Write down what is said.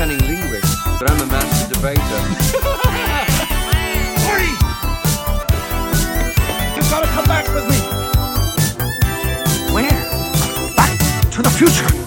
cunning linguist, but I'm a master debater. Marty! You've got to come back with me! Where? Back to the future!